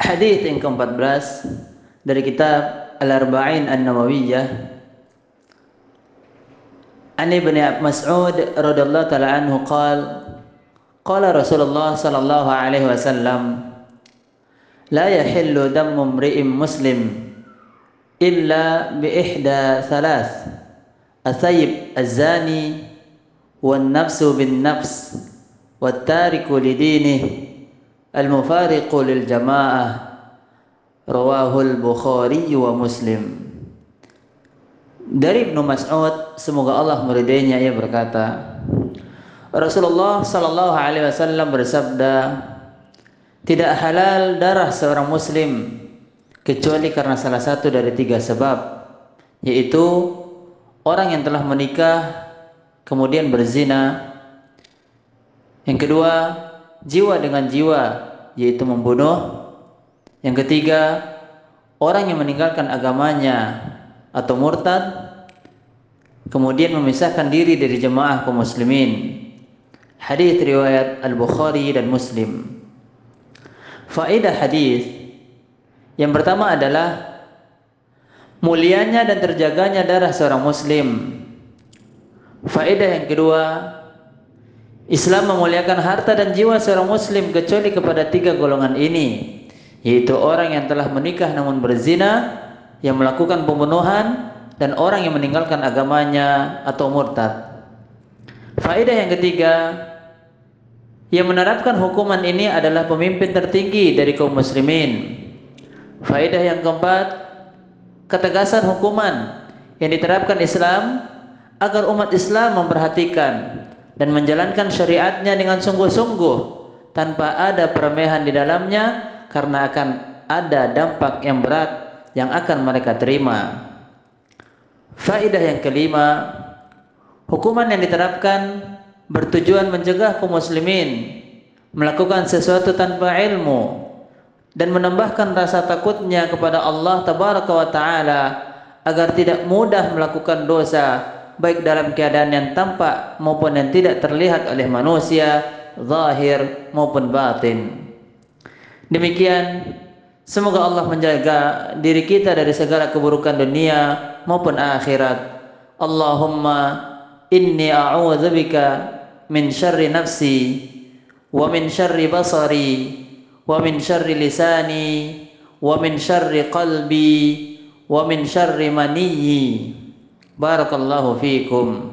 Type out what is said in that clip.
Hadis yang ke-14 dari kitab Al-Arba'in An-Nawawiyah. An Ibn Mas'ud radhiyallahu taala anhu qala qala Rasulullah sallallahu alaihi wasallam la yahillu damu imri'in muslim illa bi ihda thalath athayib az-zani wan nafsu bin nafs wat tariku lidinihi Al-Mufariqu lil Jamaah. Rawahul Bukhari wa Muslim. Dari Ibnu Mas'ud semoga Allah meridainya ia berkata Rasulullah sallallahu alaihi wasallam bersabda tidak halal darah seorang muslim kecuali karena salah satu dari tiga sebab yaitu orang yang telah menikah kemudian berzina. Yang kedua jiwa dengan jiwa yaitu membunuh. Yang ketiga, orang yang meninggalkan agamanya atau murtad kemudian memisahkan diri dari jemaah kaum muslimin. Hadis riwayat Al-Bukhari dan Muslim. Faedah hadis yang pertama adalah mulianya dan terjaganya darah seorang muslim. Faedah yang kedua, Islam memuliakan harta dan jiwa seorang muslim kecuali kepada tiga golongan ini yaitu orang yang telah menikah namun berzina yang melakukan pembunuhan dan orang yang meninggalkan agamanya atau murtad. Faedah yang ketiga yang menerapkan hukuman ini adalah pemimpin tertinggi dari kaum muslimin. Faedah yang keempat ketegasan hukuman yang diterapkan Islam agar umat Islam memperhatikan dan menjalankan syariatnya dengan sungguh-sungguh tanpa ada peremehan di dalamnya karena akan ada dampak yang berat yang akan mereka terima. Faedah yang kelima, hukuman yang diterapkan bertujuan mencegah kaum muslimin melakukan sesuatu tanpa ilmu dan menambahkan rasa takutnya kepada Allah tabaraka wa taala agar tidak mudah melakukan dosa baik dalam keadaan yang tampak maupun yang tidak terlihat oleh manusia zahir maupun batin. Demikian semoga Allah menjaga diri kita dari segala keburukan dunia maupun akhirat. Allahumma inni a'udzubika min syarri nafsi wa min syarri basari wa min syarri lisani wa min syarri qalbi wa min syarri maniyyi بارك الله فيكم.